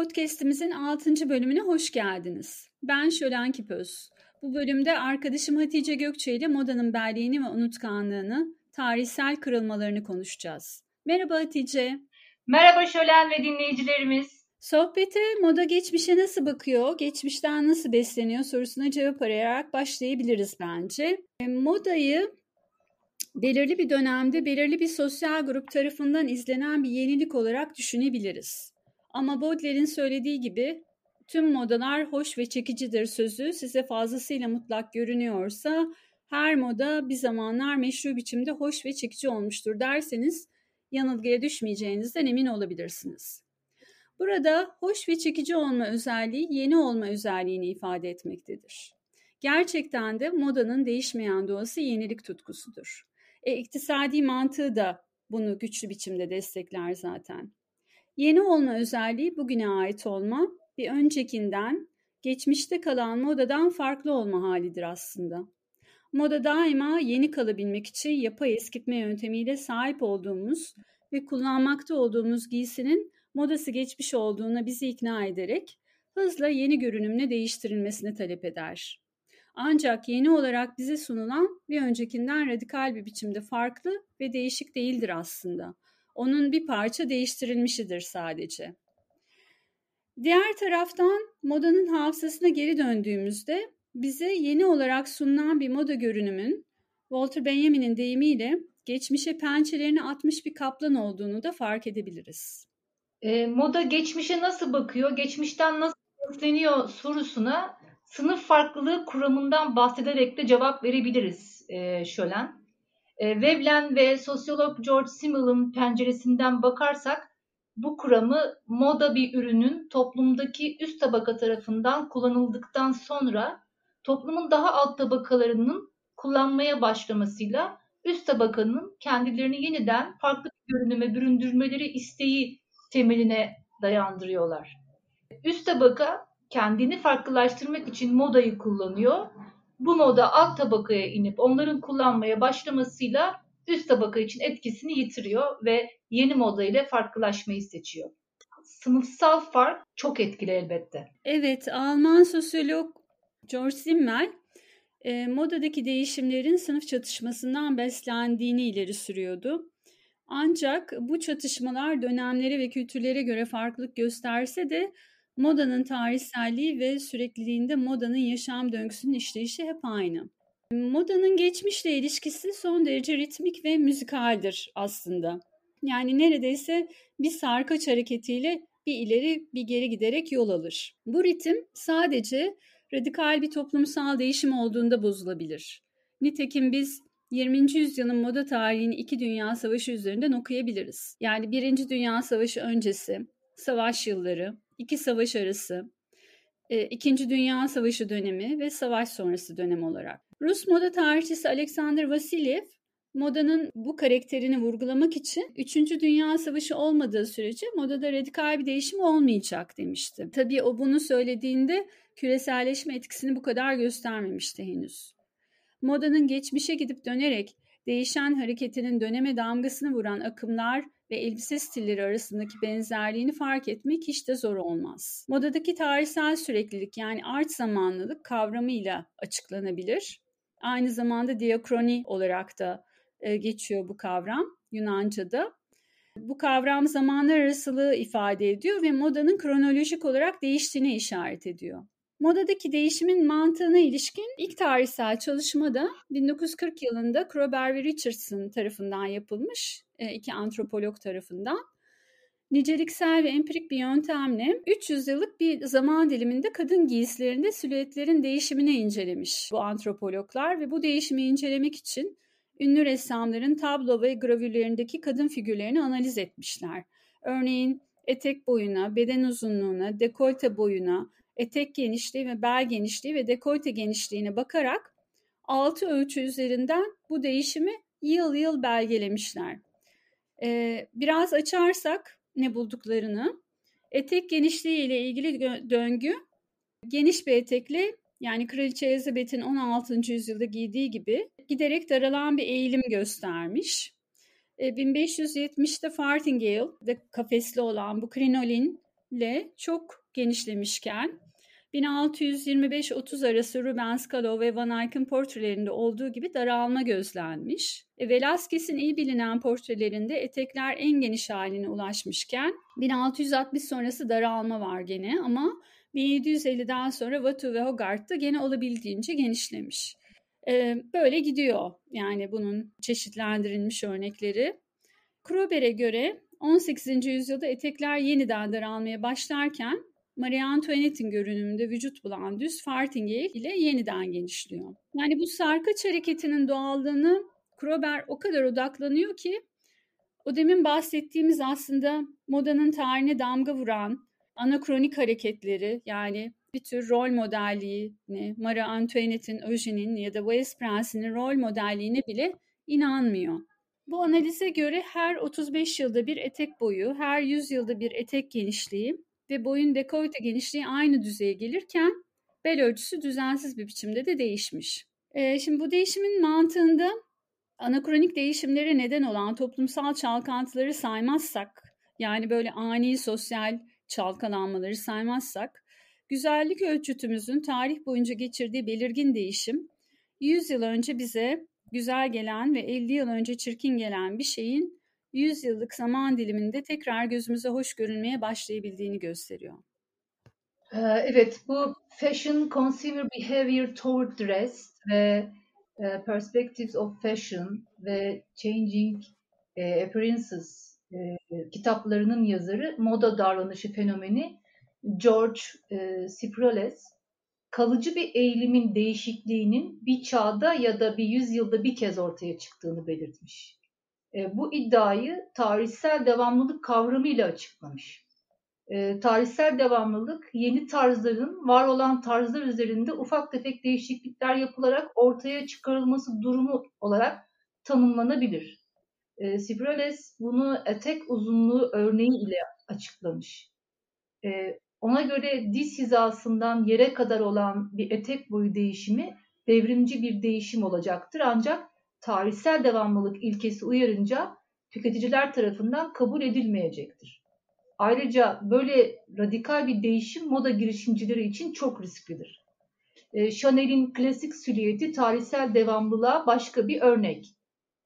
podcast'imizin 6. bölümüne hoş geldiniz. Ben Şölen Kipöz. Bu bölümde arkadaşım Hatice Gökçe ile modanın belleğini ve unutkanlığını, tarihsel kırılmalarını konuşacağız. Merhaba Hatice. Merhaba Şölen ve dinleyicilerimiz. Sohbete moda geçmişe nasıl bakıyor, geçmişten nasıl besleniyor sorusuna cevap arayarak başlayabiliriz bence. E, modayı belirli bir dönemde belirli bir sosyal grup tarafından izlenen bir yenilik olarak düşünebiliriz. Ama Baudelaire'in söylediği gibi tüm modalar hoş ve çekicidir sözü size fazlasıyla mutlak görünüyorsa her moda bir zamanlar meşru biçimde hoş ve çekici olmuştur derseniz yanılgıya düşmeyeceğinizden emin olabilirsiniz. Burada hoş ve çekici olma özelliği yeni olma özelliğini ifade etmektedir. Gerçekten de modanın değişmeyen doğası yenilik tutkusudur. E, iktisadi mantığı da bunu güçlü biçimde destekler zaten. Yeni olma özelliği bugüne ait olma, bir öncekinden, geçmişte kalan modadan farklı olma halidir aslında. Moda daima yeni kalabilmek için yapay eskitme yöntemiyle sahip olduğumuz ve kullanmakta olduğumuz giysinin modası geçmiş olduğuna bizi ikna ederek hızla yeni görünümle değiştirilmesini talep eder. Ancak yeni olarak bize sunulan bir öncekinden radikal bir biçimde farklı ve değişik değildir aslında. Onun bir parça değiştirilmişidir sadece. Diğer taraftan modanın hafızasına geri döndüğümüzde bize yeni olarak sunulan bir moda görünümün Walter Benjamin'in deyimiyle geçmişe pençelerini atmış bir kaplan olduğunu da fark edebiliriz. E, moda geçmişe nasıl bakıyor, geçmişten nasıl besleniyor sorusuna sınıf farklılığı kuramından bahsederek de cevap verebiliriz e, Şölen. E, Veblen ve sosyolog George Simmel'ın penceresinden bakarsak bu kuramı moda bir ürünün toplumdaki üst tabaka tarafından kullanıldıktan sonra toplumun daha alt tabakalarının kullanmaya başlamasıyla üst tabakanın kendilerini yeniden farklı bir görünüme büründürmeleri isteği temeline dayandırıyorlar. Üst tabaka kendini farklılaştırmak için modayı kullanıyor. Bu moda alt tabakaya inip onların kullanmaya başlamasıyla üst tabaka için etkisini yitiriyor ve yeni moda ile farklılaşmayı seçiyor. Sınıfsal fark çok etkili elbette. Evet, Alman sosyolog George Simmel e, modadaki değişimlerin sınıf çatışmasından beslendiğini ileri sürüyordu. Ancak bu çatışmalar dönemlere ve kültürlere göre farklılık gösterse de modanın tarihselliği ve sürekliliğinde modanın yaşam döngüsünün işleyişi hep aynı. Modanın geçmişle ilişkisi son derece ritmik ve müzikaldir aslında. Yani neredeyse bir sarkaç hareketiyle bir ileri bir geri giderek yol alır. Bu ritim sadece radikal bir toplumsal değişim olduğunda bozulabilir. Nitekim biz 20. yüzyılın moda tarihini iki dünya savaşı üzerinden okuyabiliriz. Yani Birinci Dünya Savaşı öncesi, savaş yılları, iki savaş arası, İkinci Dünya Savaşı dönemi ve savaş sonrası dönem olarak. Rus moda tarihçisi Alexander Vasilyev modanın bu karakterini vurgulamak için 3. Dünya Savaşı olmadığı sürece modada radikal bir değişim olmayacak demişti. Tabii o bunu söylediğinde küreselleşme etkisini bu kadar göstermemişti henüz. Modanın geçmişe gidip dönerek değişen hareketinin döneme damgasını vuran akımlar ve elbise stilleri arasındaki benzerliğini fark etmek hiç de zor olmaz. Modadaki tarihsel süreklilik yani art zamanlılık kavramıyla açıklanabilir. Aynı zamanda diakroni olarak da e, geçiyor bu kavram Yunanca'da. Bu kavram zamanlar arasılığı ifade ediyor ve modanın kronolojik olarak değiştiğine işaret ediyor. Modadaki değişimin mantığına ilişkin ilk tarihsel çalışma da 1940 yılında Krober ve Richardson tarafından yapılmış, iki antropolog tarafından. Niceliksel ve empirik bir yöntemle 300 yıllık bir zaman diliminde kadın giysilerinde silüetlerin değişimini incelemiş bu antropologlar ve bu değişimi incelemek için ünlü ressamların tablo ve gravürlerindeki kadın figürlerini analiz etmişler. Örneğin etek boyuna, beden uzunluğuna, dekolte boyuna, etek genişliği ve bel genişliği ve dekolte genişliğine bakarak altı ölçü üzerinden bu değişimi yıl yıl belgelemişler. Ee, biraz açarsak ne bulduklarını, etek genişliği ile ilgili döngü geniş bir etekle yani Kraliçe Elizabeth'in 16. yüzyılda giydiği gibi giderek daralan bir eğilim göstermiş. 1570'te Fartingale de kafesli olan bu krinolin ile çok genişlemişken 1625-30 arası Rubens, Calo ve Van Eyck'in portrelerinde olduğu gibi daralma gözlenmiş. E, Velázquez'in iyi bilinen portrelerinde etekler en geniş haline ulaşmışken 1660 sonrası daralma var gene ama 1750'den sonra Watteau ve Hogarth da gene olabildiğince genişlemiş. E, böyle gidiyor yani bunun çeşitlendirilmiş örnekleri. Krober'e göre 18. yüzyılda etekler yeniden daralmaya başlarken Marie Antoinette'in görünümünde vücut bulan düz fartingale ile yeniden genişliyor. Yani bu sarkaç hareketinin doğallığını Krober o kadar odaklanıyor ki o demin bahsettiğimiz aslında modanın tarihine damga vuran anakronik hareketleri yani bir tür rol modelliğini, Marie Antoinette'in, Eugene'in ya da Wales Prensi'nin rol modelliğine bile inanmıyor. Bu analize göre her 35 yılda bir etek boyu, her 100 yılda bir etek genişliği ve boyun dekolte genişliği aynı düzeye gelirken bel ölçüsü düzensiz bir biçimde de değişmiş. E, şimdi bu değişimin mantığında anakronik değişimlere neden olan toplumsal çalkantıları saymazsak, yani böyle ani sosyal çalkalanmaları saymazsak, güzellik ölçütümüzün tarih boyunca geçirdiği belirgin değişim, 100 yıl önce bize güzel gelen ve 50 yıl önce çirkin gelen bir şeyin 100 yıllık zaman diliminde tekrar gözümüze hoş görünmeye başlayabildiğini gösteriyor. Ee, evet, bu Fashion Consumer Behavior Toward Dress ve e, Perspectives of Fashion ve Changing e, Appearances e, kitaplarının yazarı moda davranışı fenomeni George Ciproles kalıcı bir eğilimin değişikliğinin bir çağda ya da bir yüzyılda bir kez ortaya çıktığını belirtmiş. E, bu iddiayı tarihsel devamlılık kavramıyla açıklamış. E, tarihsel devamlılık yeni tarzların var olan tarzlar üzerinde ufak tefek değişiklikler yapılarak ortaya çıkarılması durumu olarak tanımlanabilir. E, Sibrales bunu etek uzunluğu örneği ile açıklamış. E, ona göre diz hizasından yere kadar olan bir etek boyu değişimi devrimci bir değişim olacaktır ancak tarihsel devamlılık ilkesi uyarınca tüketiciler tarafından kabul edilmeyecektir. Ayrıca böyle radikal bir değişim moda girişimcileri için çok risklidir. E, Chanel'in klasik silüeti tarihsel devamlılığa başka bir örnek.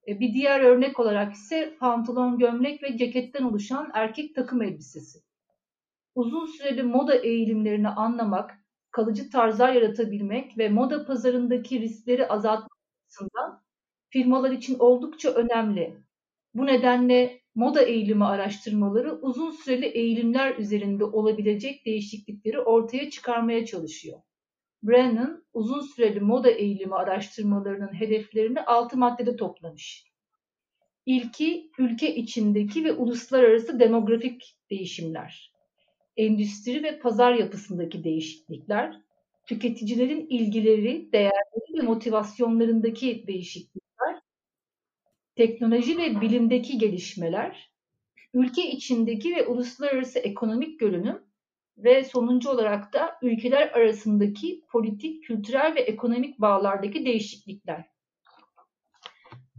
E, bir diğer örnek olarak ise pantolon, gömlek ve ceketten oluşan erkek takım elbisesi. Uzun süreli moda eğilimlerini anlamak, kalıcı tarzlar yaratabilmek ve moda pazarındaki riskleri azaltmak açısından firmalar için oldukça önemli. Bu nedenle moda eğilimi araştırmaları uzun süreli eğilimler üzerinde olabilecek değişiklikleri ortaya çıkarmaya çalışıyor. Brennan uzun süreli moda eğilimi araştırmalarının hedeflerini altı maddede toplamış. İlki ülke içindeki ve uluslararası demografik değişimler, endüstri ve pazar yapısındaki değişiklikler, tüketicilerin ilgileri, değerleri ve motivasyonlarındaki değişiklikler, teknoloji ve bilimdeki gelişmeler, ülke içindeki ve uluslararası ekonomik görünüm ve sonuncu olarak da ülkeler arasındaki politik, kültürel ve ekonomik bağlardaki değişiklikler.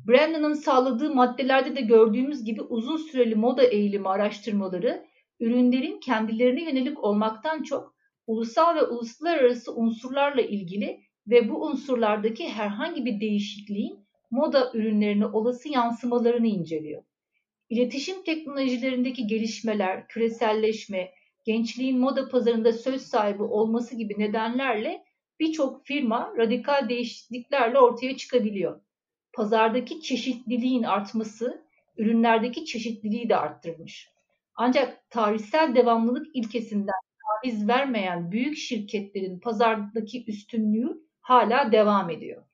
Brandon'ın sağladığı maddelerde de gördüğümüz gibi uzun süreli moda eğilimi araştırmaları ürünlerin kendilerine yönelik olmaktan çok ulusal ve uluslararası unsurlarla ilgili ve bu unsurlardaki herhangi bir değişikliğin moda ürünlerine olası yansımalarını inceliyor. İletişim teknolojilerindeki gelişmeler, küreselleşme, gençliğin moda pazarında söz sahibi olması gibi nedenlerle birçok firma radikal değişikliklerle ortaya çıkabiliyor. Pazardaki çeşitliliğin artması ürünlerdeki çeşitliliği de arttırmış. Ancak tarihsel devamlılık ilkesinden taviz vermeyen büyük şirketlerin pazardaki üstünlüğü hala devam ediyor.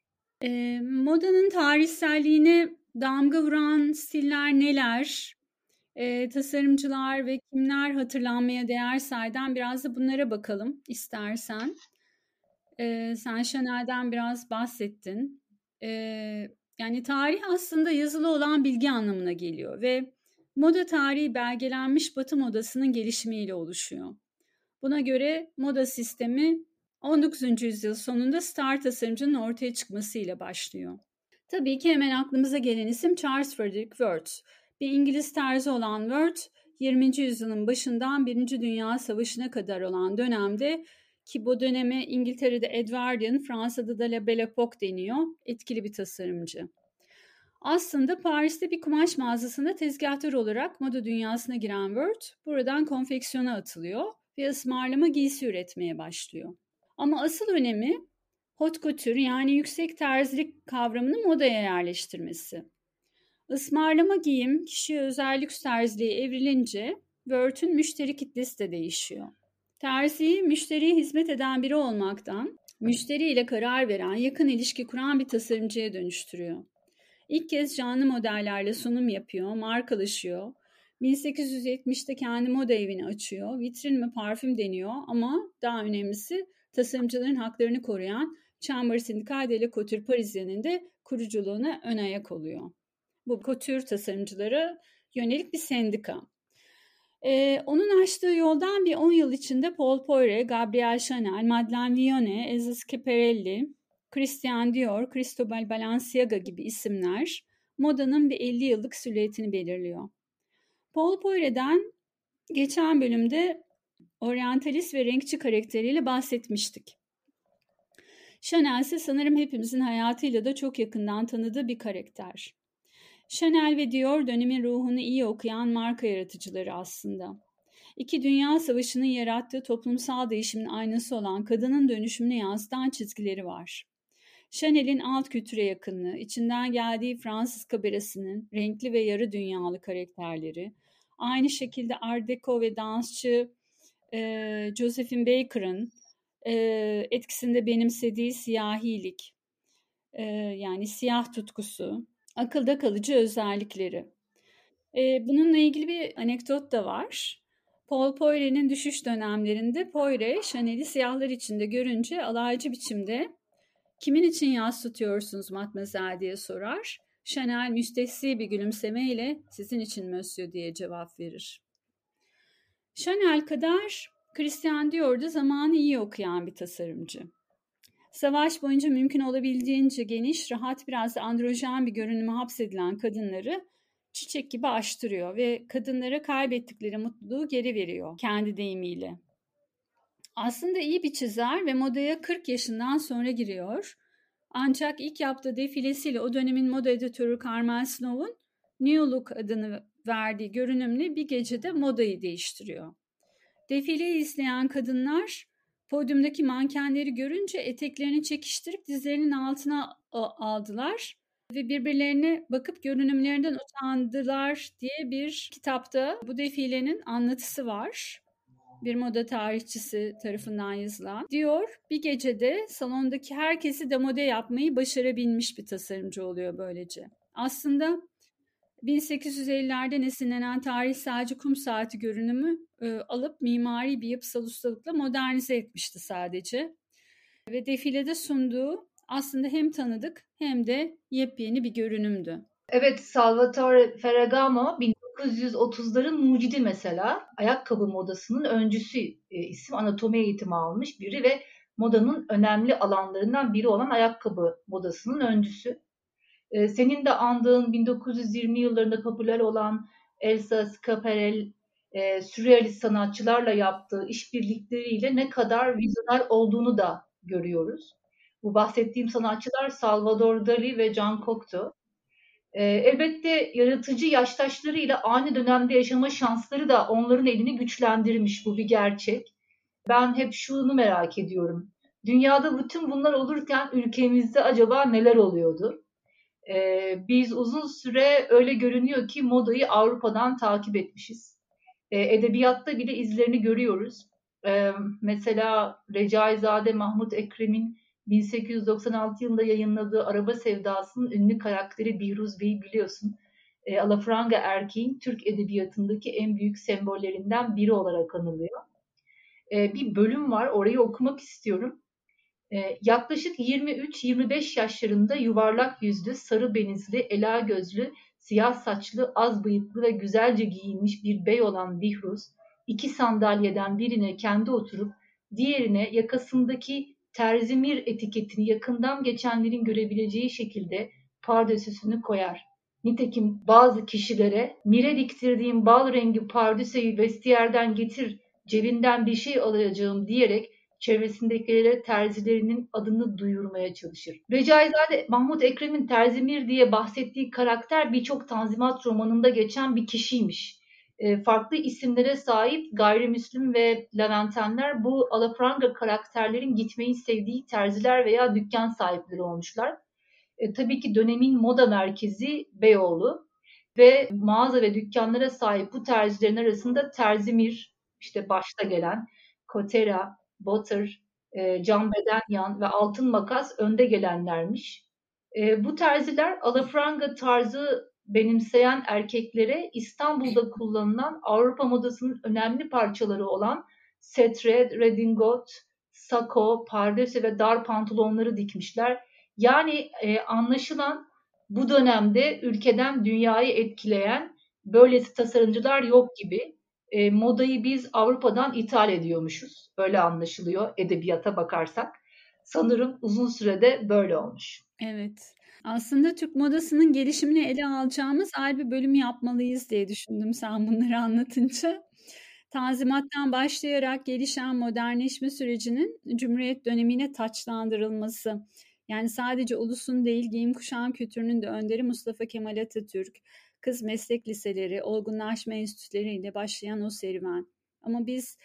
E, modanın tarihselliğine damga vuran stiller neler? E, tasarımcılar ve kimler hatırlanmaya değer sayeden biraz da bunlara bakalım istersen. E, sen Chanel'den biraz bahsettin. E, yani tarih aslında yazılı olan bilgi anlamına geliyor ve moda tarihi belgelenmiş batı modasının gelişimiyle oluşuyor. Buna göre moda sistemi 19. yüzyıl sonunda star tasarımcının ortaya çıkmasıyla başlıyor. Tabii ki hemen aklımıza gelen isim Charles Frederick Worth. Bir İngiliz terzi olan Worth, 20. yüzyılın başından 1. Dünya Savaşı'na kadar olan dönemde ki bu döneme İngiltere'de Edwardian, Fransa'da da La Belle Époque deniyor. Etkili bir tasarımcı. Aslında Paris'te bir kumaş mağazasında tezgahtar olarak moda dünyasına giren Word buradan konfeksiyona atılıyor ve ısmarlama giysi üretmeye başlıyor. Ama asıl önemi hot couture yani yüksek terzilik kavramını modaya yerleştirmesi. Ismarlama giyim kişiye özel lüks terziliğe evrilince Word'ün müşteri kitlesi de değişiyor. Terzi müşteriye hizmet eden biri olmaktan müşteriyle karar veren, yakın ilişki kuran bir tasarımcıya dönüştürüyor. İlk kez canlı modellerle sunum yapıyor, markalaşıyor. 1870'te kendi moda evini açıyor. Vitrin mi parfüm deniyor ama daha önemlisi tasarımcıların haklarını koruyan Chamber Syndical de la Couture Parisienne'in de kuruculuğuna ön ayak oluyor. Bu couture tasarımcılara yönelik bir sendika. Ee, onun açtığı yoldan bir 10 yıl içinde Paul Poire, Gabriel Chanel, Madeleine Vionnet, Elsa Schiaparelli, Christian Dior, Cristobal Balenciaga gibi isimler modanın bir 50 yıllık silüetini belirliyor. Paul Poire'den geçen bölümde oryantalist ve renkçi karakteriyle bahsetmiştik. Chanel ise sanırım hepimizin hayatıyla da çok yakından tanıdığı bir karakter. Chanel ve Dior dönemin ruhunu iyi okuyan marka yaratıcıları aslında. İki Dünya Savaşı'nın yarattığı toplumsal değişimin aynası olan kadının dönüşümünü yansıtan çizgileri var. Chanel'in alt kültüre yakınlığı, içinden geldiği Fransız kaberesinin renkli ve yarı dünyalı karakterleri, aynı şekilde Art Deco ve dansçı e, Josephine Baker'ın e, etkisinde benimsediği siyahilik, e, yani siyah tutkusu, akılda kalıcı özellikleri. E, bununla ilgili bir anekdot da var. Paul Poiret'in düşüş dönemlerinde Poiret, Chanel'i siyahlar içinde görünce alaycı biçimde kimin için yas tutuyorsunuz matmazel diye sorar. Chanel müstehsi bir gülümsemeyle sizin için monsieur diye cevap verir. Chanel kadar Christian Dior da zamanı iyi okuyan bir tasarımcı. Savaş boyunca mümkün olabildiğince geniş, rahat biraz da androjen bir görünüme hapsedilen kadınları çiçek gibi açtırıyor ve kadınlara kaybettikleri mutluluğu geri veriyor kendi deyimiyle. Aslında iyi bir çizer ve modaya 40 yaşından sonra giriyor. Ancak ilk yaptığı defilesiyle o dönemin moda editörü Carmen Snow'un New Look adını verdiği görünümle bir gecede modayı değiştiriyor. Defileyi izleyen kadınlar podyumdaki mankenleri görünce eteklerini çekiştirip dizlerinin altına aldılar ve birbirlerine bakıp görünümlerinden utandılar diye bir kitapta bu defilenin anlatısı var. Bir moda tarihçisi tarafından yazılan. Diyor bir gecede salondaki herkesi demode yapmayı başarabilmiş bir tasarımcı oluyor böylece. Aslında 1850'lerde esinlenen tarihselci kum saati görünümü e, alıp mimari bir yapısal ustalıkla modernize etmişti sadece. Ve defilede sunduğu aslında hem tanıdık hem de yepyeni bir görünümdü. Evet, Salvatore Ferragamo 1930'ların mucidi mesela. Ayakkabı modasının öncüsü e, isim anatomi eğitimi almış biri ve modanın önemli alanlarından biri olan ayakkabı modasının öncüsü. E, senin de andığın 1920 yıllarında popüler olan Elsa Schiaparelli e, sürrealist sanatçılarla yaptığı işbirlikleriyle ne kadar vizyoner olduğunu da görüyoruz. Bu bahsettiğim sanatçılar Salvador Dali ve Jean Cocteau. E, elbette yaratıcı yaştaşlarıyla aynı dönemde yaşama şansları da onların elini güçlendirmiş bu bir gerçek. Ben hep şunu merak ediyorum. Dünyada bütün bunlar olurken ülkemizde acaba neler oluyordu? Ee, biz uzun süre öyle görünüyor ki modayı Avrupa'dan takip etmişiz. Ee, edebiyatta bile izlerini görüyoruz. Ee, mesela Recaizade Mahmut Ekrem'in 1896 yılında yayınladığı Araba Sevdası'nın ünlü karakteri Bihruz Bey'i biliyorsun. Alafranga erkeğin Türk edebiyatındaki en büyük sembollerinden biri olarak anılıyor. Bir bölüm var, orayı okumak istiyorum. Ee, yaklaşık 23-25 yaşlarında yuvarlak yüzlü, sarı benizli, ela gözlü, siyah saçlı, az bıyıklı ve güzelce giyinmiş bir bey olan Bihruz, iki sandalyeden birine kendi oturup diğerine yakasındaki terzimir etiketini yakından geçenlerin görebileceği şekilde pardösüsünü koyar. Nitekim bazı kişilere mire diktirdiğim bal rengi pardüseyi vestiyerden getir cebinden bir şey alacağım diyerek çevresindekilere terzilerinin adını duyurmaya çalışır. Recaizade Mahmut Ekrem'in Terzimir diye bahsettiği karakter birçok Tanzimat romanında geçen bir kişiymiş. E, farklı isimlere sahip gayrimüslim ve Leventenler bu alafranga karakterlerin gitmeyi sevdiği terziler veya dükkan sahipleri olmuşlar. E, tabii ki dönemin moda merkezi Beyoğlu ve mağaza ve dükkanlara sahip bu terzilerin arasında Terzimir, işte başta gelen Kotera, Butter, e, Can Bedenyan ve Altın Makas önde gelenlermiş. E, bu terziler alafranga tarzı benimseyen erkeklere İstanbul'da kullanılan Avrupa modasının önemli parçaları olan setre, redingot, sako, pardöse ve dar pantolonları dikmişler. Yani e, anlaşılan bu dönemde ülkeden dünyayı etkileyen böylesi tasarımcılar yok gibi. E, modayı biz Avrupa'dan ithal ediyormuşuz. Öyle anlaşılıyor edebiyata bakarsak. Sanırım uzun sürede böyle olmuş. Evet. Aslında Türk modasının gelişimini ele alacağımız ayrı bir bölüm yapmalıyız diye düşündüm sen bunları anlatınca. Tanzimattan başlayarak gelişen modernleşme sürecinin Cumhuriyet dönemine taçlandırılması. Yani sadece ulusun değil giyim kuşam kültürünün de önderi Mustafa Kemal Atatürk, kız meslek liseleri, olgunlaşma enstitüleriyle başlayan o serüven. Ama biz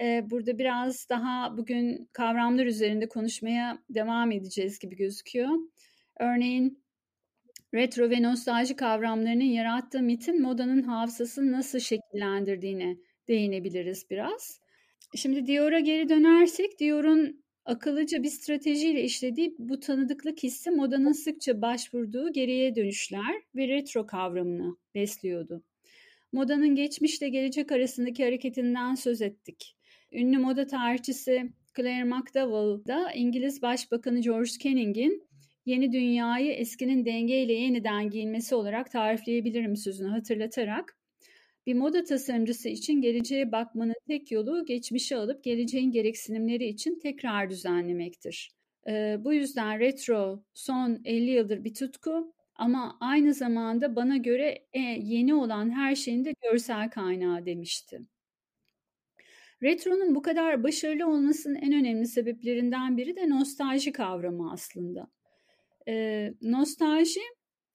e, burada biraz daha bugün kavramlar üzerinde konuşmaya devam edeceğiz gibi gözüküyor. Örneğin retro ve nostalji kavramlarının yarattığı mitin modanın hafızasını nasıl şekillendirdiğine değinebiliriz biraz. Şimdi Dior'a geri dönersek Dior'un akıllıca bir stratejiyle işlediği bu tanıdıklık hissi modanın sıkça başvurduğu geriye dönüşler ve retro kavramını besliyordu. Modanın geçmişle gelecek arasındaki hareketinden söz ettik. Ünlü moda tarihçisi Claire McDowell da İngiliz Başbakanı George Canning'in yeni dünyayı eskinin dengeyle yeniden giyinmesi olarak tarifleyebilirim sözünü hatırlatarak bir moda tasarımcısı için geleceğe bakmanın tek yolu geçmişe alıp geleceğin gereksinimleri için tekrar düzenlemektir. Ee, bu yüzden retro son 50 yıldır bir tutku ama aynı zamanda bana göre e, yeni olan her şeyin de görsel kaynağı demişti. Retro'nun bu kadar başarılı olmasının en önemli sebeplerinden biri de nostalji kavramı aslında. Ee, nostalji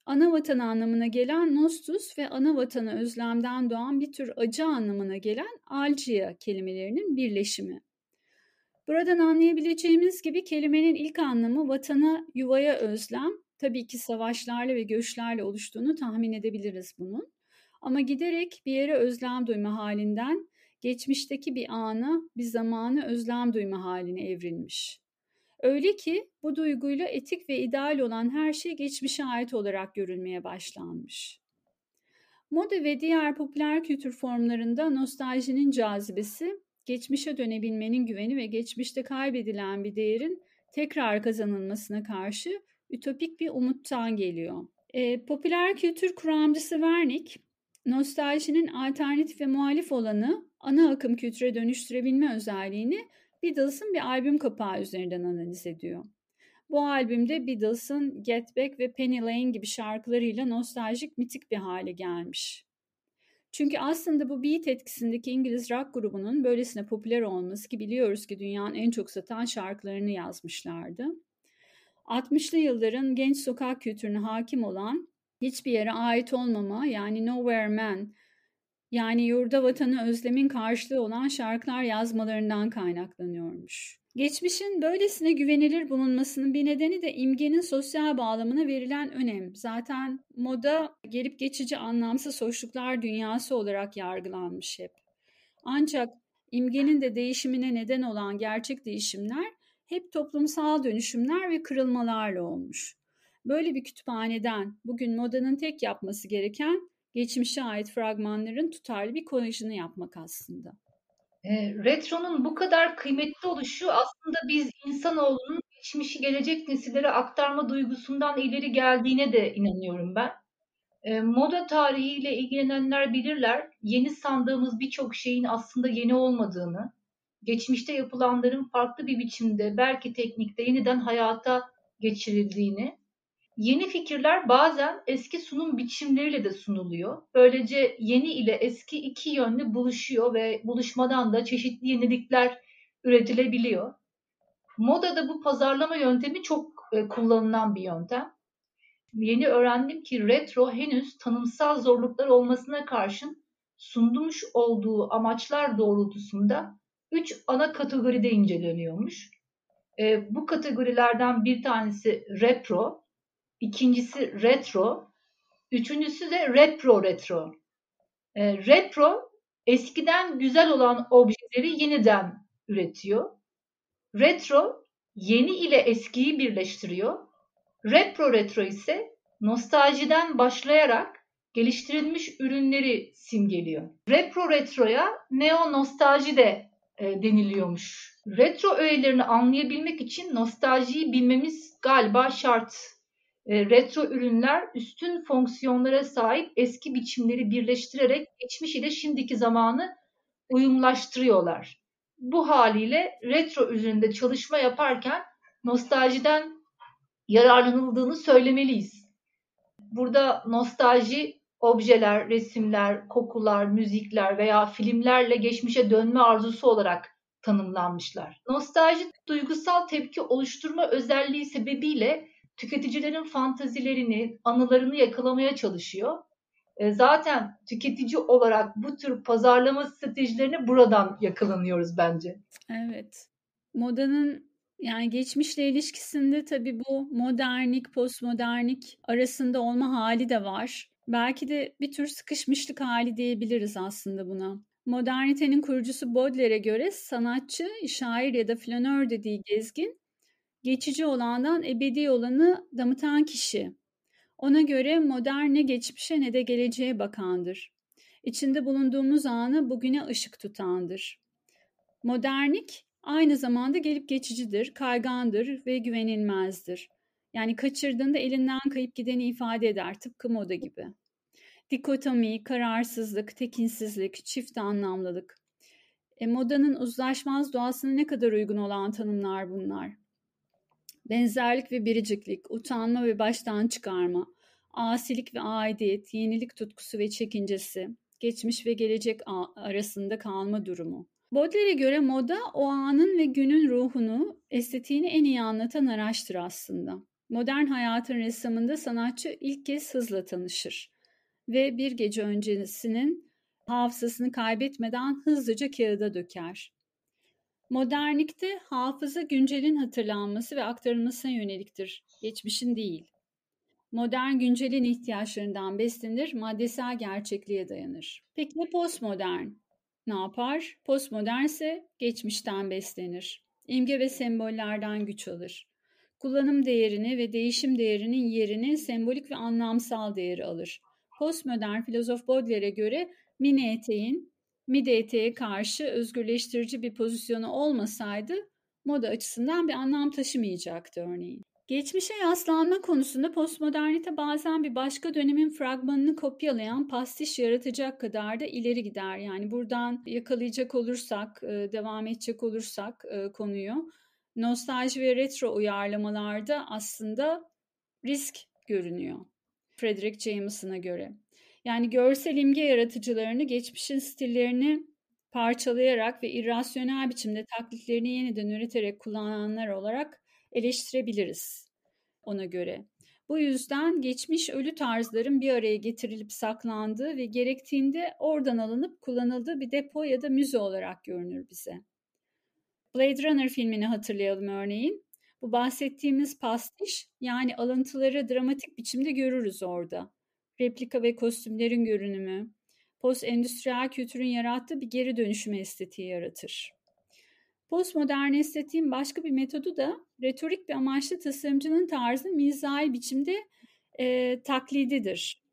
ana vatan anlamına gelen nostus ve ana vatana özlemden doğan bir tür acı anlamına gelen algia kelimelerinin birleşimi. Buradan anlayabileceğimiz gibi kelimenin ilk anlamı vatana, yuvaya özlem, tabii ki savaşlarla ve göçlerle oluştuğunu tahmin edebiliriz bunun. Ama giderek bir yere özlem duyma halinden geçmişteki bir ana, bir zamanı özlem duyma haline evrilmiş. Öyle ki bu duyguyla etik ve ideal olan her şey geçmişe ait olarak görülmeye başlanmış. Moda ve diğer popüler kültür formlarında nostaljinin cazibesi, geçmişe dönebilmenin güveni ve geçmişte kaybedilen bir değerin tekrar kazanılmasına karşı ütopik bir umuttan geliyor. E, popüler kültür kuramcısı Wernick, nostaljinin alternatif ve muhalif olanı ana akım kültüre dönüştürebilme özelliğini Beatles'ın bir albüm kapağı üzerinden analiz ediyor. Bu albümde Beatles'ın Get Back ve Penny Lane gibi şarkılarıyla nostaljik mitik bir hale gelmiş. Çünkü aslında bu beat etkisindeki İngiliz rock grubunun böylesine popüler olması ki biliyoruz ki dünyanın en çok satan şarkılarını yazmışlardı. 60'lı yılların genç sokak kültürüne hakim olan hiçbir yere ait olmama yani Nowhere Man yani yurda vatanı özlemin karşılığı olan şarkılar yazmalarından kaynaklanıyormuş. Geçmişin böylesine güvenilir bulunmasının bir nedeni de imgenin sosyal bağlamına verilen önem. Zaten moda gelip geçici anlamsız hoşluklar dünyası olarak yargılanmış hep. Ancak imgenin de değişimine neden olan gerçek değişimler hep toplumsal dönüşümler ve kırılmalarla olmuş. Böyle bir kütüphaneden bugün modanın tek yapması gereken geçmişe ait fragmanların tutarlı bir kolajını yapmak aslında. E, retronun bu kadar kıymetli oluşu aslında biz insanoğlunun geçmişi gelecek nesillere aktarma duygusundan ileri geldiğine de inanıyorum ben. E, moda tarihiyle ilgilenenler bilirler, yeni sandığımız birçok şeyin aslında yeni olmadığını, geçmişte yapılanların farklı bir biçimde, belki teknikte yeniden hayata geçirildiğini, Yeni fikirler bazen eski sunum biçimleriyle de sunuluyor. Böylece yeni ile eski iki yönlü buluşuyor ve buluşmadan da çeşitli yenilikler üretilebiliyor. Modada bu pazarlama yöntemi çok e, kullanılan bir yöntem. Yeni öğrendim ki retro henüz tanımsal zorluklar olmasına karşın sunmuş olduğu amaçlar doğrultusunda üç ana kategoride inceleniyormuş. E, bu kategorilerden bir tanesi repro, ikincisi retro, üçüncüsü de repro retro. E, repro eskiden güzel olan objeleri yeniden üretiyor. Retro yeni ile eskiyi birleştiriyor. Repro retro ise nostaljiden başlayarak geliştirilmiş ürünleri simgeliyor. Repro retroya neo nostalji de e, deniliyormuş. Retro öğelerini anlayabilmek için nostaljiyi bilmemiz galiba şart. E, retro ürünler üstün fonksiyonlara sahip eski biçimleri birleştirerek geçmiş ile şimdiki zamanı uyumlaştırıyorlar. Bu haliyle retro üzerinde çalışma yaparken nostaljiden yararlanıldığını söylemeliyiz. Burada nostalji objeler, resimler, kokular, müzikler veya filmlerle geçmişe dönme arzusu olarak tanımlanmışlar. Nostalji duygusal tepki oluşturma özelliği sebebiyle tüketicilerin fantazilerini, anılarını yakalamaya çalışıyor. E, zaten tüketici olarak bu tür pazarlama stratejilerini buradan yakalanıyoruz bence. Evet. Modanın yani geçmişle ilişkisinde tabii bu modernlik, postmodernlik arasında olma hali de var. Belki de bir tür sıkışmışlık hali diyebiliriz aslında buna. Modernitenin kurucusu Baudelaire'e göre sanatçı, şair ya da flanör dediği gezgin, geçici olandan ebedi olanı damıtan kişi. Ona göre modern ne geçmişe ne de geleceğe bakandır. İçinde bulunduğumuz anı bugüne ışık tutandır. Modernlik aynı zamanda gelip geçicidir, kaygandır ve güvenilmezdir. Yani kaçırdığında elinden kayıp gideni ifade eder tıpkı moda gibi. Dikotomi, kararsızlık, tekinsizlik, çift anlamlılık. E, modanın uzlaşmaz doğasına ne kadar uygun olan tanımlar bunlar. Benzerlik ve biriciklik, utanma ve baştan çıkarma, asilik ve aidiyet, yenilik tutkusu ve çekincesi, geçmiş ve gelecek arasında kalma durumu. Baudelaire'e göre moda o anın ve günün ruhunu, estetiğini en iyi anlatan araçtır aslında. Modern hayatın ressamında sanatçı ilk kez hızla tanışır ve bir gece öncesinin hafızasını kaybetmeden hızlıca kağıda döker. Modernlikte hafıza güncelin hatırlanması ve aktarılmasına yöneliktir, geçmişin değil. Modern güncelin ihtiyaçlarından beslenir, maddesel gerçekliğe dayanır. Peki ya postmodern? Ne yapar? Postmodern ise geçmişten beslenir. İmge ve sembollerden güç alır. Kullanım değerini ve değişim değerinin yerini sembolik ve anlamsal değeri alır. Postmodern filozof Baudelaire'e göre mini eteğin midi eteğe karşı özgürleştirici bir pozisyonu olmasaydı moda açısından bir anlam taşımayacaktı örneğin. Geçmişe yaslanma konusunda postmodernite bazen bir başka dönemin fragmanını kopyalayan pastiş yaratacak kadar da ileri gider. Yani buradan yakalayacak olursak, e, devam edecek olursak e, konuyu, nostalji ve retro uyarlamalarda aslında risk görünüyor. Frederick Jameson'a göre. Yani görsel imge yaratıcılarını geçmişin stillerini parçalayarak ve irrasyonel biçimde taklitlerini yeniden üreterek kullananlar olarak eleştirebiliriz ona göre. Bu yüzden geçmiş ölü tarzların bir araya getirilip saklandığı ve gerektiğinde oradan alınıp kullanıldığı bir depo ya da müze olarak görünür bize. Blade Runner filmini hatırlayalım örneğin. Bu bahsettiğimiz pastiş yani alıntıları dramatik biçimde görürüz orada. Replika ve kostümlerin görünümü, post-endüstriyel kültürün yarattığı bir geri dönüşüm estetiği yaratır. Postmodern estetiğin başka bir metodu da retorik bir amaçlı tasarımcının tarzı mizahi biçimde e, taklididir.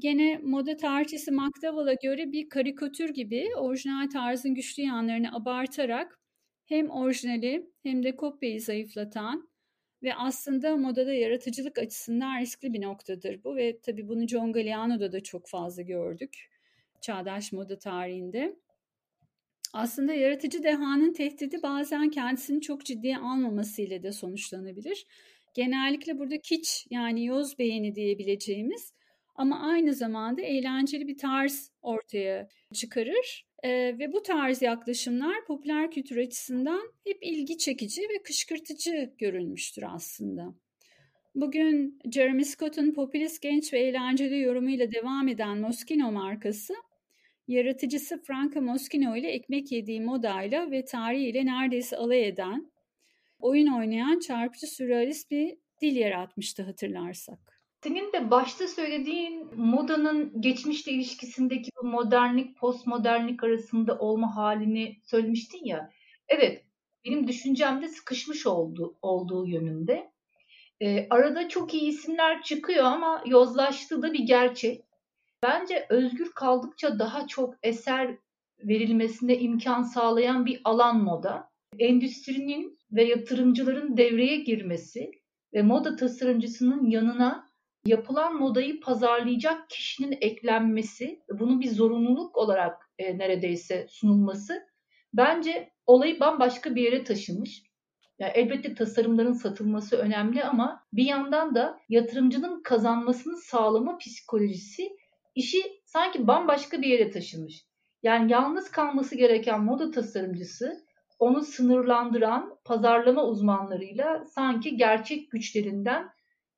Gene moda tarihçisi McDowell'a göre bir karikatür gibi orijinal tarzın güçlü yanlarını abartarak hem orijinali hem de kopyayı zayıflatan ve aslında modada yaratıcılık açısından riskli bir noktadır bu ve tabii bunu John Galliano'da da çok fazla gördük çağdaş moda tarihinde. Aslında yaratıcı dehanın tehdidi bazen kendisini çok ciddiye almamasıyla da sonuçlanabilir. genellikle burada kiç yani yoz beğeni diyebileceğimiz ama aynı zamanda eğlenceli bir tarz ortaya çıkarır. Ee, ve bu tarz yaklaşımlar popüler kültür açısından hep ilgi çekici ve kışkırtıcı görülmüştür aslında. Bugün Jeremy Scott'un popülist genç ve eğlenceli yorumuyla devam eden Moschino markası, yaratıcısı Franco Moschino ile ekmek yediği modayla ve tarihiyle neredeyse alay eden, oyun oynayan çarpıcı sürrealist bir dil yaratmıştı hatırlarsak. Senin de başta söylediğin modanın geçmişle ilişkisindeki bu modernlik, postmodernlik arasında olma halini söylemiştin ya. Evet, benim düşüncemde sıkışmış oldu, olduğu yönünde. E, arada çok iyi isimler çıkıyor ama yozlaştığı da bir gerçek. Bence özgür kaldıkça daha çok eser verilmesine imkan sağlayan bir alan moda. Endüstrinin ve yatırımcıların devreye girmesi ve moda tasarımcısının yanına yapılan modayı pazarlayacak kişinin eklenmesi, bunun bir zorunluluk olarak e, neredeyse sunulması bence olayı bambaşka bir yere taşımış. Yani elbette tasarımların satılması önemli ama bir yandan da yatırımcının kazanmasını sağlama psikolojisi işi sanki bambaşka bir yere taşımış. Yani yalnız kalması gereken moda tasarımcısı onu sınırlandıran pazarlama uzmanlarıyla sanki gerçek güçlerinden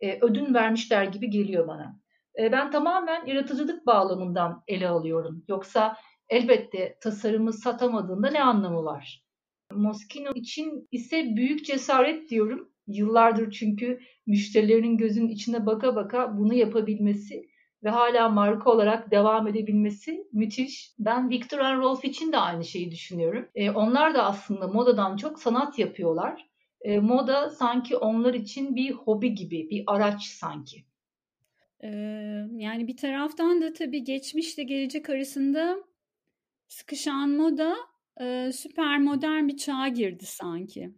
e, ödün vermişler gibi geliyor bana. E, ben tamamen yaratıcılık bağlamından ele alıyorum. Yoksa elbette tasarımı satamadığında ne anlamı var? Moschino için ise büyük cesaret diyorum. Yıllardır çünkü müşterilerinin gözünün içine baka baka bunu yapabilmesi ve hala marka olarak devam edebilmesi müthiş. Ben Victor and Rolf için de aynı şeyi düşünüyorum. E, onlar da aslında modadan çok sanat yapıyorlar e, moda sanki onlar için bir hobi gibi, bir araç sanki. Yani bir taraftan da tabii geçmişle gelecek arasında sıkışan moda süper modern bir çağa girdi sanki.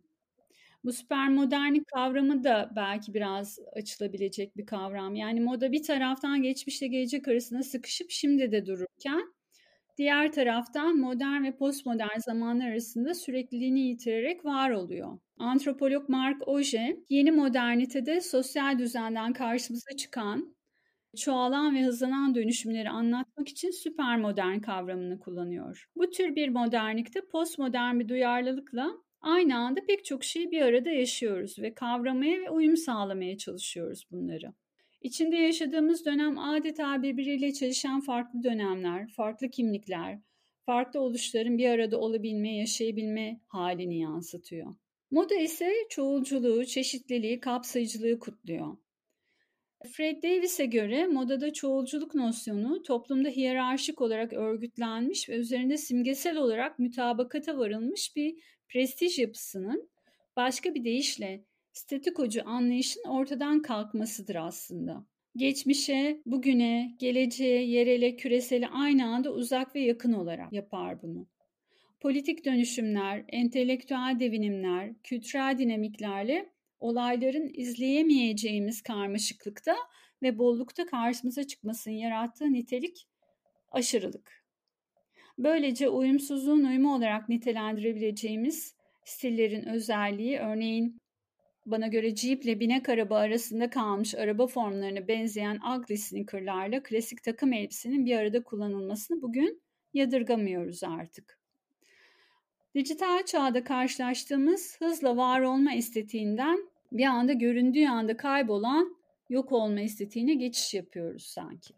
Bu süper modernlik kavramı da belki biraz açılabilecek bir kavram. Yani moda bir taraftan geçmişle gelecek arasında sıkışıp şimdi de dururken diğer taraftan modern ve postmodern zamanlar arasında sürekliliğini yitirerek var oluyor. Antropolog Mark Oje, yeni modernitede sosyal düzenden karşımıza çıkan, çoğalan ve hızlanan dönüşümleri anlatmak için süper modern kavramını kullanıyor. Bu tür bir modernlikte postmodern bir duyarlılıkla aynı anda pek çok şeyi bir arada yaşıyoruz ve kavramaya ve uyum sağlamaya çalışıyoruz bunları. İçinde yaşadığımız dönem adeta birbiriyle çalışan farklı dönemler, farklı kimlikler, farklı oluşların bir arada olabilme, yaşayabilme halini yansıtıyor. Moda ise çoğulculuğu, çeşitliliği, kapsayıcılığı kutluyor. Fred Davis'e göre modada çoğulculuk nosyonu toplumda hiyerarşik olarak örgütlenmiş ve üzerinde simgesel olarak mütabakata varılmış bir prestij yapısının başka bir deyişle statikocu anlayışın ortadan kalkmasıdır aslında. Geçmişe, bugüne, geleceğe, yerele, küresele aynı anda uzak ve yakın olarak yapar bunu politik dönüşümler, entelektüel devinimler, kültürel dinamiklerle olayların izleyemeyeceğimiz karmaşıklıkta ve bollukta karşımıza çıkmasının yarattığı nitelik aşırılık. Böylece uyumsuzluğun uyumu olarak nitelendirebileceğimiz stillerin özelliği örneğin bana göre Jeep ile binek araba arasında kalmış araba formlarına benzeyen ugly sneakerlarla klasik takım elbisenin bir arada kullanılmasını bugün yadırgamıyoruz artık. Dijital çağda karşılaştığımız hızla var olma estetiğinden bir anda göründüğü anda kaybolan yok olma estetiğine geçiş yapıyoruz sanki.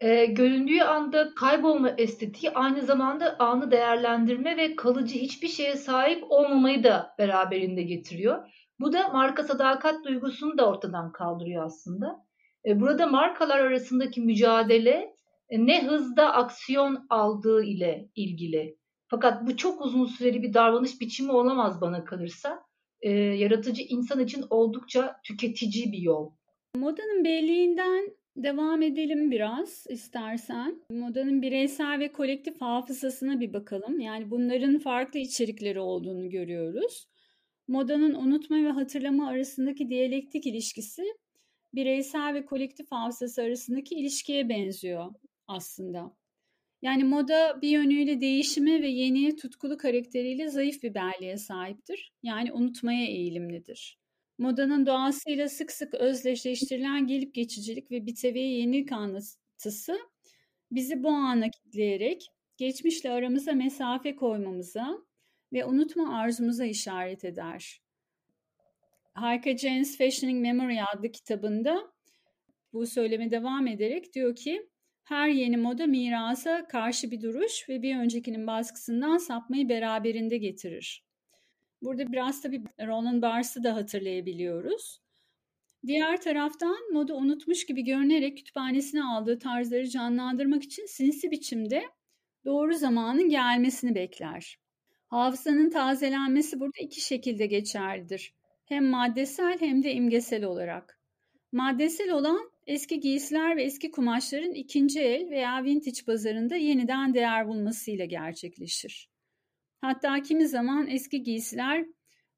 E, göründüğü anda kaybolma estetiği aynı zamanda anı değerlendirme ve kalıcı hiçbir şeye sahip olmamayı da beraberinde getiriyor. Bu da marka sadakat duygusunu da ortadan kaldırıyor aslında. E, burada markalar arasındaki mücadele e, ne hızda aksiyon aldığı ile ilgili. Fakat bu çok uzun süreli bir davranış biçimi olamaz bana kalırsa. E, yaratıcı insan için oldukça tüketici bir yol. Modanın belliğinden devam edelim biraz istersen. Modanın bireysel ve kolektif hafızasına bir bakalım. Yani bunların farklı içerikleri olduğunu görüyoruz. Modanın unutma ve hatırlama arasındaki diyalektik ilişkisi bireysel ve kolektif hafızası arasındaki ilişkiye benziyor aslında. Yani moda bir yönüyle değişimi ve yeniye tutkulu karakteriyle zayıf bir belleğe sahiptir. Yani unutmaya eğilimlidir. Modanın doğasıyla sık sık özdeşleştirilen gelip geçicilik ve biteviye yenilik anlatısı bizi bu ana kitleyerek geçmişle aramıza mesafe koymamıza ve unutma arzumuza işaret eder. Harika James Fashioning Memory adlı kitabında bu söyleme devam ederek diyor ki her yeni moda mirasa karşı bir duruş ve bir öncekinin baskısından sapmayı beraberinde getirir. Burada biraz tabii Roland Barthes'ı da hatırlayabiliyoruz. Diğer taraftan moda unutmuş gibi görünerek kütüphanesine aldığı tarzları canlandırmak için sinsi biçimde doğru zamanın gelmesini bekler. Hafızanın tazelenmesi burada iki şekilde geçerlidir. Hem maddesel hem de imgesel olarak. Maddesel olan eski giysiler ve eski kumaşların ikinci el veya vintage pazarında yeniden değer bulmasıyla gerçekleşir. Hatta kimi zaman eski giysiler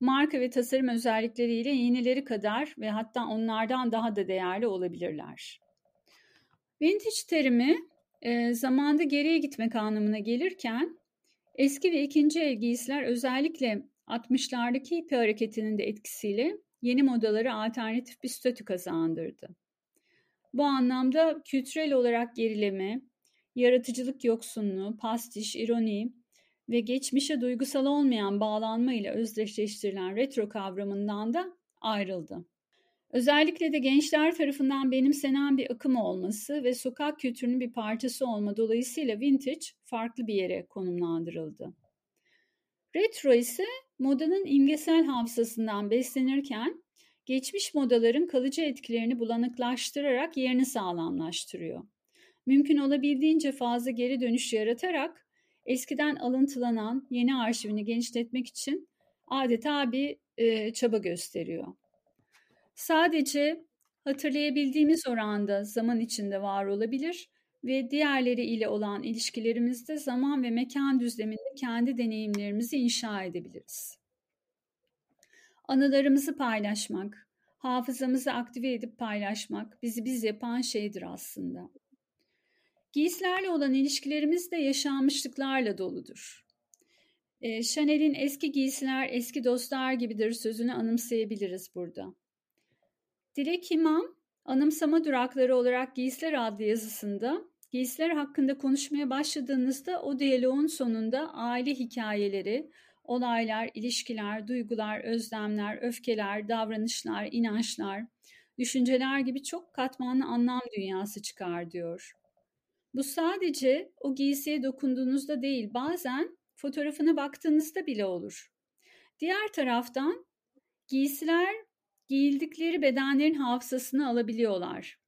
marka ve tasarım özellikleriyle yenileri kadar ve hatta onlardan daha da değerli olabilirler. Vintage terimi e, zamanda geriye gitmek anlamına gelirken eski ve ikinci el giysiler özellikle 60'lardaki hippie hareketinin de etkisiyle yeni modaları alternatif bir statü kazandırdı. Bu anlamda kültürel olarak gerileme, yaratıcılık yoksunluğu, pastiş, ironi ve geçmişe duygusal olmayan bağlanma ile özdeşleştirilen retro kavramından da ayrıldı. Özellikle de gençler tarafından benimsenen bir akım olması ve sokak kültürünün bir parçası olma dolayısıyla vintage farklı bir yere konumlandırıldı. Retro ise modanın imgesel hafızasından beslenirken geçmiş modaların kalıcı etkilerini bulanıklaştırarak yerini sağlamlaştırıyor. Mümkün olabildiğince fazla geri dönüş yaratarak eskiden alıntılanan yeni arşivini genişletmek için adeta bir e, çaba gösteriyor. Sadece hatırlayabildiğimiz oranda zaman içinde var olabilir ve diğerleri ile olan ilişkilerimizde zaman ve mekan düzleminde kendi deneyimlerimizi inşa edebiliriz. Anılarımızı paylaşmak, hafızamızı aktive edip paylaşmak bizi biz yapan şeydir aslında. Giysilerle olan ilişkilerimiz de yaşanmışlıklarla doludur. E, Chanel'in eski giysiler eski dostlar gibidir sözünü anımsayabiliriz burada. Dilek İmam, anımsama durakları olarak Giysiler adlı yazısında giysiler hakkında konuşmaya başladığınızda o diyaloğun sonunda aile hikayeleri, olaylar, ilişkiler, duygular, özlemler, öfkeler, davranışlar, inançlar, düşünceler gibi çok katmanlı anlam dünyası çıkar diyor. Bu sadece o giysiye dokunduğunuzda değil, bazen fotoğrafına baktığınızda bile olur. Diğer taraftan giysiler giyildikleri bedenlerin hafızasını alabiliyorlar.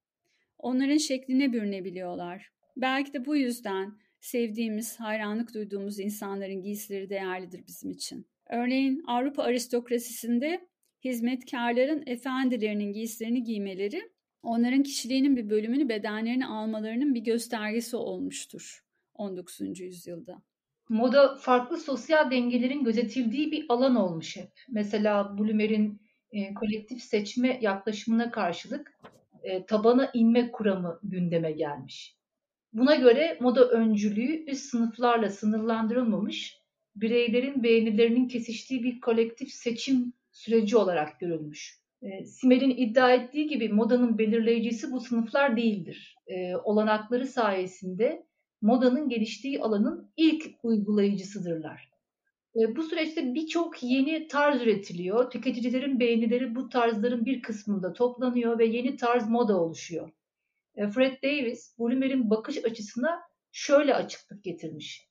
Onların şekline bürünebiliyorlar. Belki de bu yüzden sevdiğimiz, hayranlık duyduğumuz insanların giysileri değerlidir bizim için. Örneğin Avrupa aristokrasisinde hizmetkarların efendilerinin giysilerini giymeleri onların kişiliğinin bir bölümünü bedenlerini almalarının bir göstergesi olmuştur 19. yüzyılda. Moda farklı sosyal dengelerin gözetildiği bir alan olmuş hep. Mesela Blumer'in e, kolektif seçme yaklaşımına karşılık e, tabana inme kuramı gündeme gelmiş. Buna göre moda öncülüğü üst sınıflarla sınırlandırılmamış, bireylerin beğenilerinin kesiştiği bir kolektif seçim süreci olarak görülmüş. E, Simel'in iddia ettiği gibi modanın belirleyicisi bu sınıflar değildir. E, olanakları sayesinde modanın geliştiği alanın ilk uygulayıcısıdırlar. E, bu süreçte birçok yeni tarz üretiliyor. Tüketicilerin beğenileri bu tarzların bir kısmında toplanıyor ve yeni tarz moda oluşuyor. E, Fred Davis, Blumer'in bakış açısına şöyle açıklık getirmiş.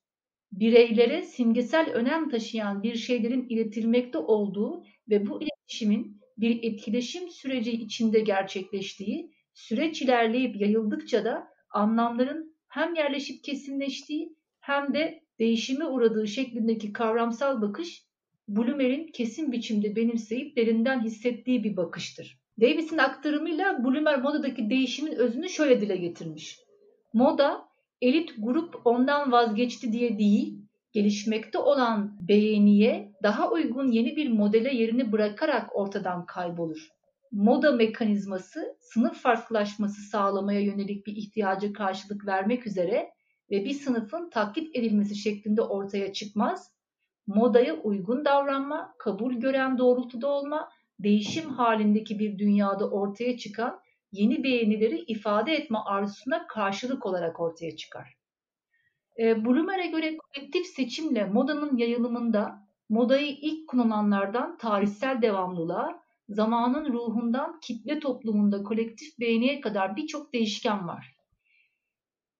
Bireylere simgesel önem taşıyan bir şeylerin iletilmekte olduğu ve bu iletişimin bir etkileşim süreci içinde gerçekleştiği, süreç ilerleyip yayıldıkça da anlamların hem yerleşip kesinleştiği hem de değişime uğradığı şeklindeki kavramsal bakış Blumer'in kesin biçimde benimseyip derinden hissettiği bir bakıştır. Davis'in aktarımıyla Blumer modadaki değişimin özünü şöyle dile getirmiş. Moda elit grup ondan vazgeçti diye değil, gelişmekte olan beğeniye daha uygun yeni bir modele yerini bırakarak ortadan kaybolur. Moda mekanizması sınıf farklılaşması sağlamaya yönelik bir ihtiyaca karşılık vermek üzere ve bir sınıfın taklit edilmesi şeklinde ortaya çıkmaz. Modaya uygun davranma, kabul gören doğrultuda olma, değişim halindeki bir dünyada ortaya çıkan yeni beğenileri ifade etme arzusuna karşılık olarak ortaya çıkar. E, Blumer'e göre kolektif seçimle modanın yayılımında modayı ilk kullananlardan tarihsel devamlılığa, zamanın ruhundan kitle toplumunda kolektif beğeniye kadar birçok değişken var.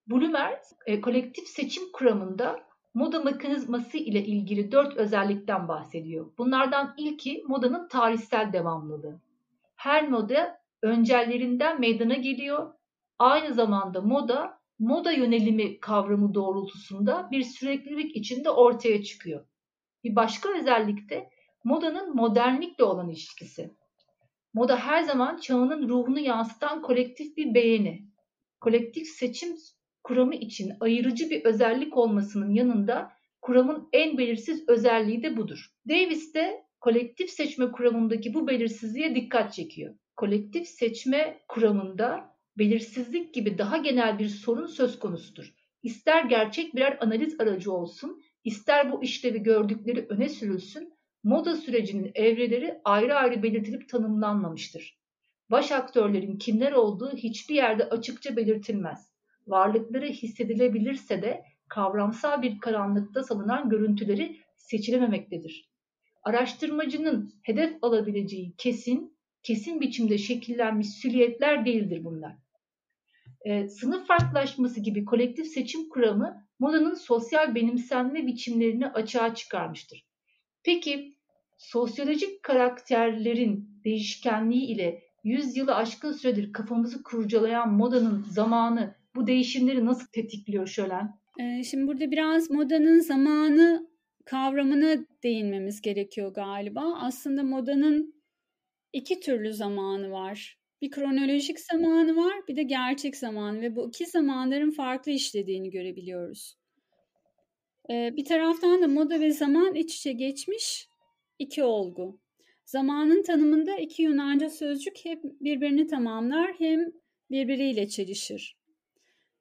Blumer, e, kolektif seçim kuramında moda mekanizması ile ilgili dört özellikten bahsediyor. Bunlardan ilki modanın tarihsel devamlılığı. Her moda öncellerinden meydana geliyor. Aynı zamanda moda, moda yönelimi kavramı doğrultusunda bir süreklilik içinde ortaya çıkıyor. Bir başka özellik de modanın modernlikle olan ilişkisi. Moda her zaman çağının ruhunu yansıtan kolektif bir beğeni. Kolektif seçim kuramı için ayırıcı bir özellik olmasının yanında kuramın en belirsiz özelliği de budur. Davis de kolektif seçme kuramındaki bu belirsizliğe dikkat çekiyor. Kolektif seçme kuramında belirsizlik gibi daha genel bir sorun söz konusudur. İster gerçek birer analiz aracı olsun, ister bu işlevi gördükleri öne sürülsün, moda sürecinin evreleri ayrı ayrı belirtilip tanımlanmamıştır. Baş aktörlerin kimler olduğu hiçbir yerde açıkça belirtilmez. Varlıkları hissedilebilirse de kavramsal bir karanlıkta salınan görüntüleri seçilememektedir. Araştırmacının hedef alabileceği kesin, kesin biçimde şekillenmiş silüetler değildir bunlar. E, sınıf farklılaşması gibi kolektif seçim kuramı modanın sosyal benimsenme biçimlerini açığa çıkarmıştır. Peki sosyolojik karakterlerin değişkenliği ile 100 yılı aşkın süredir kafamızı kurcalayan modanın zamanı bu değişimleri nasıl tetikliyor Şölen? Ee, şimdi burada biraz modanın zamanı kavramına değinmemiz gerekiyor galiba. Aslında modanın iki türlü zamanı var. Bir kronolojik zamanı var, bir de gerçek zamanı ve bu iki zamanların farklı işlediğini görebiliyoruz. Ee, bir taraftan da moda ve zaman iç içe geçmiş iki olgu. Zamanın tanımında iki Yunanca sözcük hep birbirini tamamlar hem birbiriyle çelişir.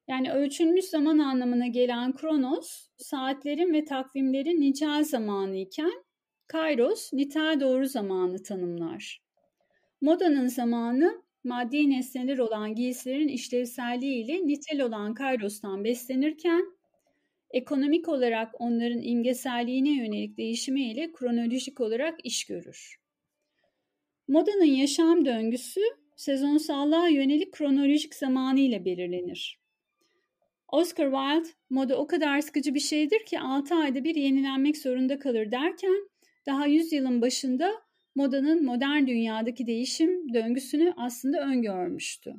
Yani ölçülmüş zaman anlamına gelen kronos, saatlerin ve takvimlerin nicel zamanı iken, kairos, nitel doğru zamanı tanımlar. Modanın zamanı, maddi nesneler olan giysilerin işlevselliği ile nitel olan kairostan beslenirken, ekonomik olarak onların imgeselliğine yönelik değişimiyle kronolojik olarak iş görür. Modanın yaşam döngüsü sezonsallığa yönelik kronolojik zamanı ile belirlenir. Oscar Wilde, moda o kadar sıkıcı bir şeydir ki 6 ayda bir yenilenmek zorunda kalır derken daha yüzyılın başında modanın modern dünyadaki değişim döngüsünü aslında öngörmüştü.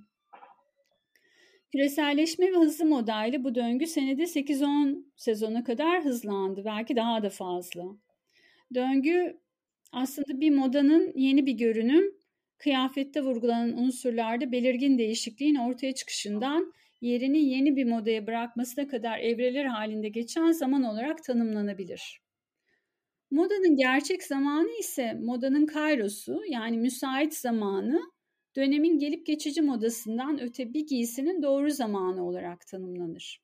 Küreselleşme ve hızlı modayla bu döngü senede 8-10 sezona kadar hızlandı. Belki daha da fazla. Döngü aslında bir modanın yeni bir görünüm, kıyafette vurgulanan unsurlarda belirgin değişikliğin ortaya çıkışından yerini yeni bir modaya bırakmasına kadar evreler halinde geçen zaman olarak tanımlanabilir. Modanın gerçek zamanı ise modanın kairosu yani müsait zamanı dönemin gelip geçici modasından öte bir giysinin doğru zamanı olarak tanımlanır.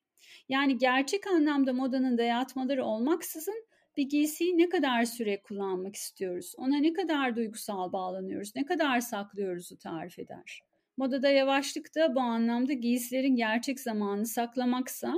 Yani gerçek anlamda modanın dayatmaları olmaksızın bir giysiyi ne kadar süre kullanmak istiyoruz, ona ne kadar duygusal bağlanıyoruz, ne kadar saklıyoruzu tarif eder. Modada yavaşlık da bu anlamda giysilerin gerçek zamanını saklamaksa,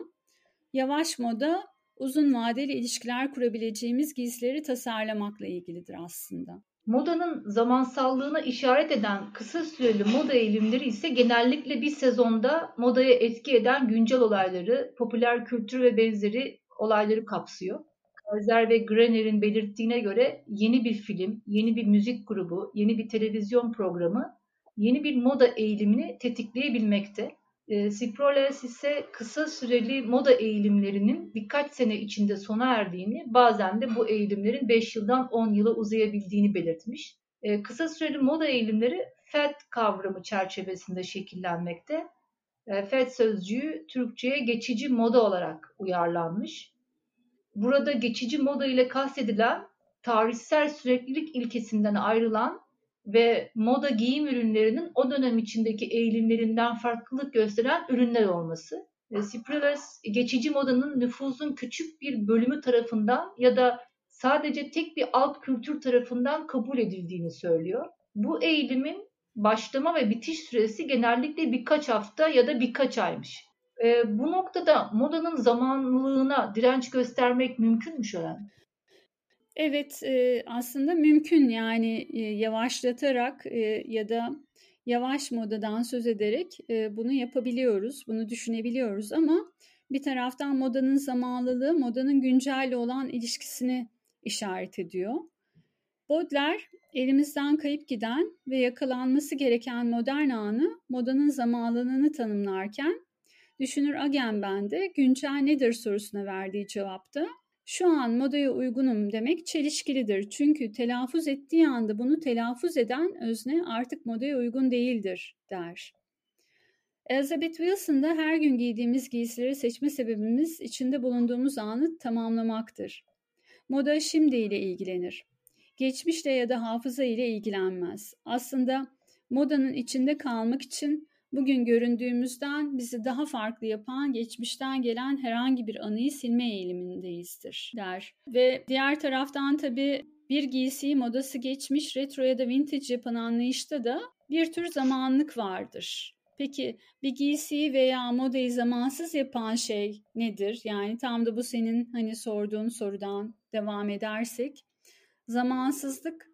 yavaş moda uzun vadeli ilişkiler kurabileceğimiz giysileri tasarlamakla ilgilidir aslında. Modanın zamansallığına işaret eden kısa süreli moda eğilimleri ise genellikle bir sezonda modaya etki eden güncel olayları, popüler kültür ve benzeri olayları kapsıyor. Kaiser ve Grener'in belirttiğine göre yeni bir film, yeni bir müzik grubu, yeni bir televizyon programı yeni bir moda eğilimini tetikleyebilmekte. E, Ciproles ise kısa süreli moda eğilimlerinin birkaç sene içinde sona erdiğini, bazen de bu eğilimlerin 5 yıldan 10 yıla uzayabildiğini belirtmiş. E, kısa süreli moda eğilimleri FED kavramı çerçevesinde şekillenmekte. E, FED sözcüğü Türkçe'ye geçici moda olarak uyarlanmış. Burada geçici moda ile kastedilen tarihsel süreklilik ilkesinden ayrılan ve moda giyim ürünlerinin o dönem içindeki eğilimlerinden farklılık gösteren ürünler olması. Cipreles geçici modanın nüfusun küçük bir bölümü tarafından ya da sadece tek bir alt kültür tarafından kabul edildiğini söylüyor. bu eğilimin başlama ve bitiş süresi genellikle birkaç hafta ya da birkaç aymış. E, bu noktada modanın zamanlılığına direnç göstermek mümkün mü Şölen? Evet e, aslında mümkün yani e, yavaşlatarak e, ya da yavaş modadan söz ederek bunu yapabiliyoruz, bunu düşünebiliyoruz ama bir taraftan modanın zamanlılığı modanın güncelle olan ilişkisini işaret ediyor. Baudelaire elimizden kayıp giden ve yakalanması gereken modern anı modanın zamanlılığını tanımlarken düşünür Agamben'de güncel nedir sorusuna verdiği cevapta şu an modaya uygunum demek çelişkilidir. Çünkü telaffuz ettiği anda bunu telaffuz eden özne artık modaya uygun değildir der. Elizabeth Wilson'da her gün giydiğimiz giysileri seçme sebebimiz içinde bulunduğumuz anı tamamlamaktır. Moda şimdi ile ilgilenir. Geçmişle ya da hafıza ile ilgilenmez. Aslında modanın içinde kalmak için bugün göründüğümüzden bizi daha farklı yapan geçmişten gelen herhangi bir anıyı silme eğilimindeyizdir der. Ve diğer taraftan tabii bir giysiyi modası geçmiş retro ya da vintage yapan anlayışta da bir tür zamanlık vardır. Peki bir giysiyi veya modayı zamansız yapan şey nedir? Yani tam da bu senin hani sorduğun sorudan devam edersek. Zamansızlık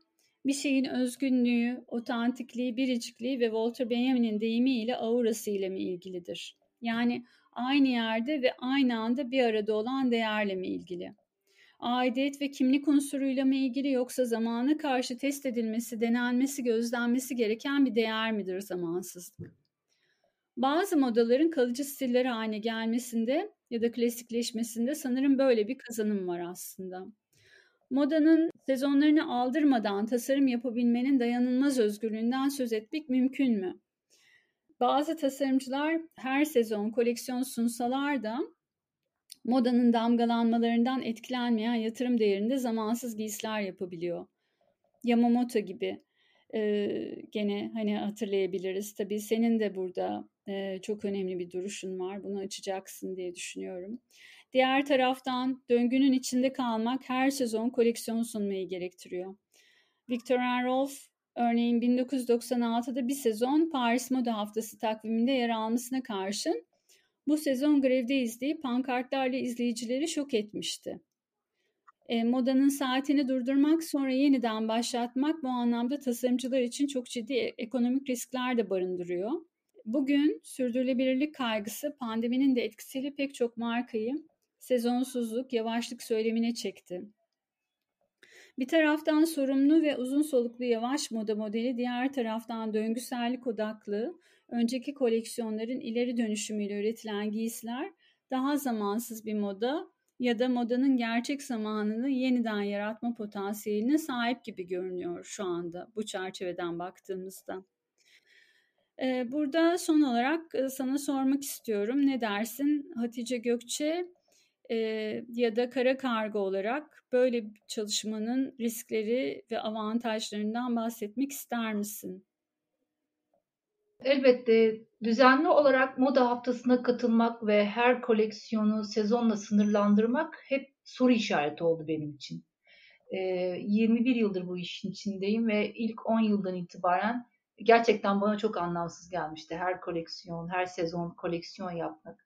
bir şeyin özgünlüğü, otantikliği, biricikliği ve Walter Benjamin'in deyimiyle aurası ile mi ilgilidir? Yani aynı yerde ve aynı anda bir arada olan değerle mi ilgili? Aidiyet ve kimlik unsuruyla mı ilgili yoksa zamana karşı test edilmesi, denenmesi, gözlenmesi gereken bir değer midir zamansızlık? Bazı modaların kalıcı stiller haline gelmesinde ya da klasikleşmesinde sanırım böyle bir kazanım var aslında. Modanın sezonlarını aldırmadan tasarım yapabilmenin dayanılmaz özgürlüğünden söz etmek mümkün mü? Bazı tasarımcılar her sezon koleksiyon sunsalar da modanın damgalanmalarından etkilenmeyen yatırım değerinde zamansız giysiler yapabiliyor. Yamamoto gibi e, gene hani hatırlayabiliriz. Tabii senin de burada e, çok önemli bir duruşun var. Bunu açacaksın diye düşünüyorum. Diğer taraftan döngünün içinde kalmak her sezon koleksiyon sunmayı gerektiriyor. Victor Rolf örneğin 1996'da bir sezon Paris Moda Haftası takviminde yer almasına karşın bu sezon grevde izleyip pankartlarla izleyicileri şok etmişti. E, modanın saatini durdurmak sonra yeniden başlatmak bu anlamda tasarımcılar için çok ciddi ekonomik riskler de barındırıyor. Bugün sürdürülebilirlik kaygısı pandeminin de etkisiyle pek çok markayı sezonsuzluk, yavaşlık söylemine çekti. Bir taraftan sorumlu ve uzun soluklu yavaş moda modeli, diğer taraftan döngüsellik odaklı, önceki koleksiyonların ileri dönüşümüyle üretilen giysiler daha zamansız bir moda ya da modanın gerçek zamanını yeniden yaratma potansiyeline sahip gibi görünüyor şu anda bu çerçeveden baktığımızda. Burada son olarak sana sormak istiyorum. Ne dersin Hatice Gökçe e, ya da kara kargo olarak böyle bir çalışmanın riskleri ve avantajlarından bahsetmek ister misin? Elbette düzenli olarak moda haftasına katılmak ve her koleksiyonu sezonla sınırlandırmak hep soru işareti oldu benim için. E, 21 yıldır bu işin içindeyim ve ilk 10 yıldan itibaren gerçekten bana çok anlamsız gelmişti. Her koleksiyon, her sezon koleksiyon yapmak.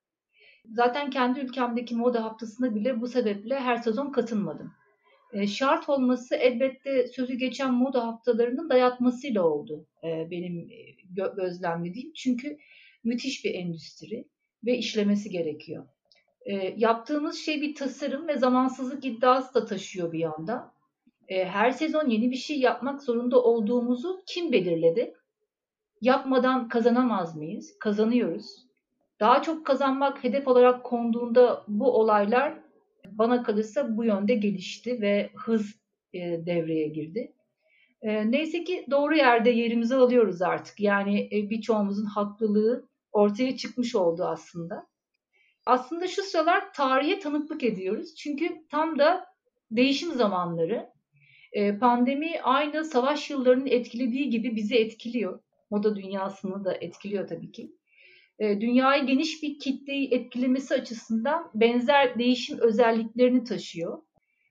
Zaten kendi ülkemdeki moda haftasına bile bu sebeple her sezon katılmadım. E, şart olması elbette sözü geçen moda haftalarının dayatmasıyla oldu e, benim e, gö- gözlemlediğim. Çünkü müthiş bir endüstri ve işlemesi gerekiyor. E, yaptığımız şey bir tasarım ve zamansızlık iddiası da taşıyor bir yandan. E, her sezon yeni bir şey yapmak zorunda olduğumuzu kim belirledi? Yapmadan kazanamaz mıyız? Kazanıyoruz. Daha çok kazanmak hedef olarak konduğunda bu olaylar bana kalırsa bu yönde gelişti ve hız e, devreye girdi. E, neyse ki doğru yerde yerimizi alıyoruz artık. Yani e, birçoğumuzun haklılığı ortaya çıkmış oldu aslında. Aslında şu sıralar tarihe tanıklık ediyoruz. Çünkü tam da değişim zamanları. Pandemi aynı savaş yıllarının etkilediği gibi bizi etkiliyor. Moda dünyasını da etkiliyor tabii ki. E, dünyayı geniş bir kitleyi etkilemesi açısından benzer değişim özelliklerini taşıyor.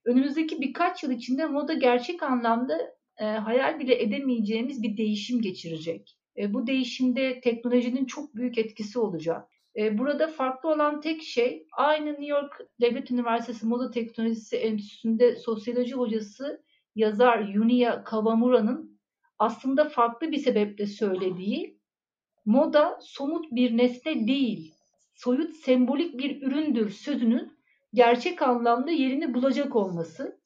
Önümüzdeki birkaç yıl içinde moda gerçek anlamda e, hayal bile edemeyeceğimiz bir değişim geçirecek. E, bu değişimde teknolojinin çok büyük etkisi olacak. Burada farklı olan tek şey aynı New York Devlet Üniversitesi Moda Teknolojisi Enstitüsü'nde sosyoloji hocası yazar Yunia Kawamura'nın aslında farklı bir sebeple söylediği moda somut bir nesne değil, soyut sembolik bir üründür sözünün gerçek anlamda yerini bulacak olması.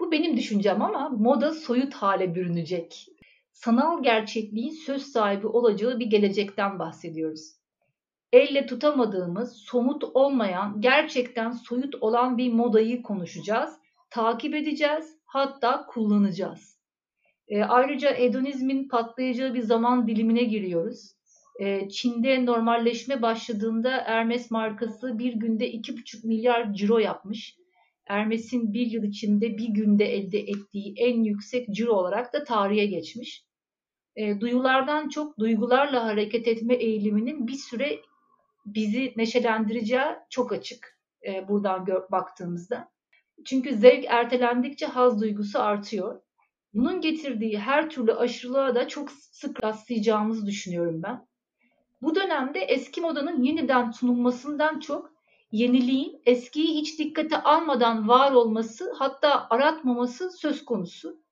Bu benim düşüncem ama moda soyut hale bürünecek. Sanal gerçekliğin söz sahibi olacağı bir gelecekten bahsediyoruz. Elle tutamadığımız, somut olmayan, gerçekten soyut olan bir modayı konuşacağız, takip edeceğiz, hatta kullanacağız. E, ayrıca hedonizmin patlayacağı bir zaman dilimine giriyoruz. E, Çin'de normalleşme başladığında Hermes markası bir günde 2,5 milyar ciro yapmış. Hermes'in bir yıl içinde bir günde elde ettiği en yüksek ciro olarak da tarihe geçmiş. E, duyulardan çok duygularla hareket etme eğiliminin bir süre bizi neşelendireceği çok açık e, buradan baktığımızda. Çünkü zevk ertelendikçe haz duygusu artıyor. Bunun getirdiği her türlü aşırılığa da çok sık rastlayacağımızı düşünüyorum ben. Bu dönemde eski modanın yeniden sunulmasından çok yeniliğin eskiyi hiç dikkate almadan var olması hatta aratmaması söz konusu.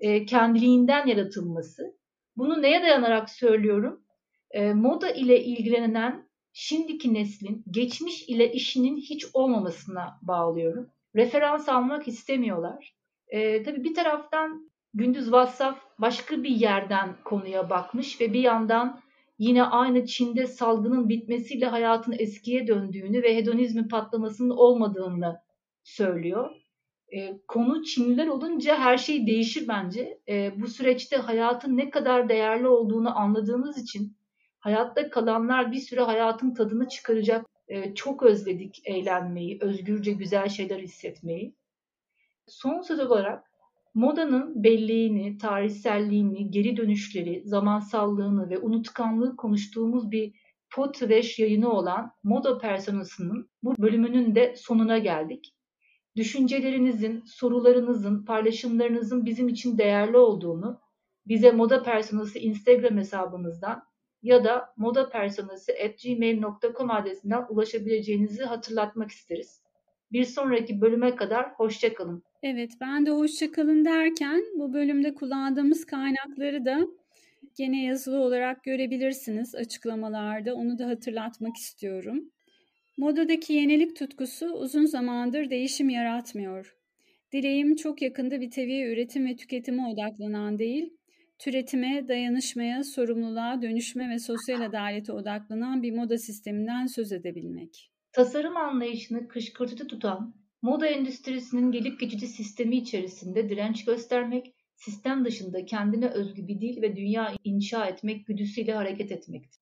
E, kendiliğinden yaratılması. Bunu neye dayanarak söylüyorum? E, moda ile ilgilenen şimdiki neslin geçmiş ile işinin hiç olmamasına bağlıyorum. Referans almak istemiyorlar. E, tabii bir taraftan Gündüz Vassaf başka bir yerden konuya bakmış ve bir yandan yine aynı Çin'de salgının bitmesiyle hayatın eskiye döndüğünü ve hedonizmin patlamasının olmadığını söylüyor. E, konu Çinliler olunca her şey değişir bence. E, bu süreçte hayatın ne kadar değerli olduğunu anladığımız için hayatta kalanlar bir süre hayatın tadını çıkaracak. E, çok özledik eğlenmeyi, özgürce güzel şeyler hissetmeyi. Son söz olarak modanın belleğini, tarihselliğini, geri dönüşleri, zamansallığını ve unutkanlığı konuştuğumuz bir podcast yayını olan Moda Personası'nın bu bölümünün de sonuna geldik. Düşüncelerinizin, sorularınızın, paylaşımlarınızın bizim için değerli olduğunu bize Moda Personası Instagram hesabımızdan ya da modapersonası.gmail.com adresinden ulaşabileceğinizi hatırlatmak isteriz. Bir sonraki bölüme kadar hoşçakalın. Evet ben de hoşçakalın derken bu bölümde kullandığımız kaynakları da gene yazılı olarak görebilirsiniz açıklamalarda. Onu da hatırlatmak istiyorum. Modadaki yenilik tutkusu uzun zamandır değişim yaratmıyor. Dileğim çok yakında bir teviye üretim ve tüketime odaklanan değil, türetime, dayanışmaya, sorumluluğa, dönüşme ve sosyal adalete odaklanan bir moda sisteminden söz edebilmek. Tasarım anlayışını kışkırtıcı tutan, moda endüstrisinin gelip geçici sistemi içerisinde direnç göstermek, sistem dışında kendine özgü bir dil ve dünya inşa etmek güdüsüyle hareket etmektir.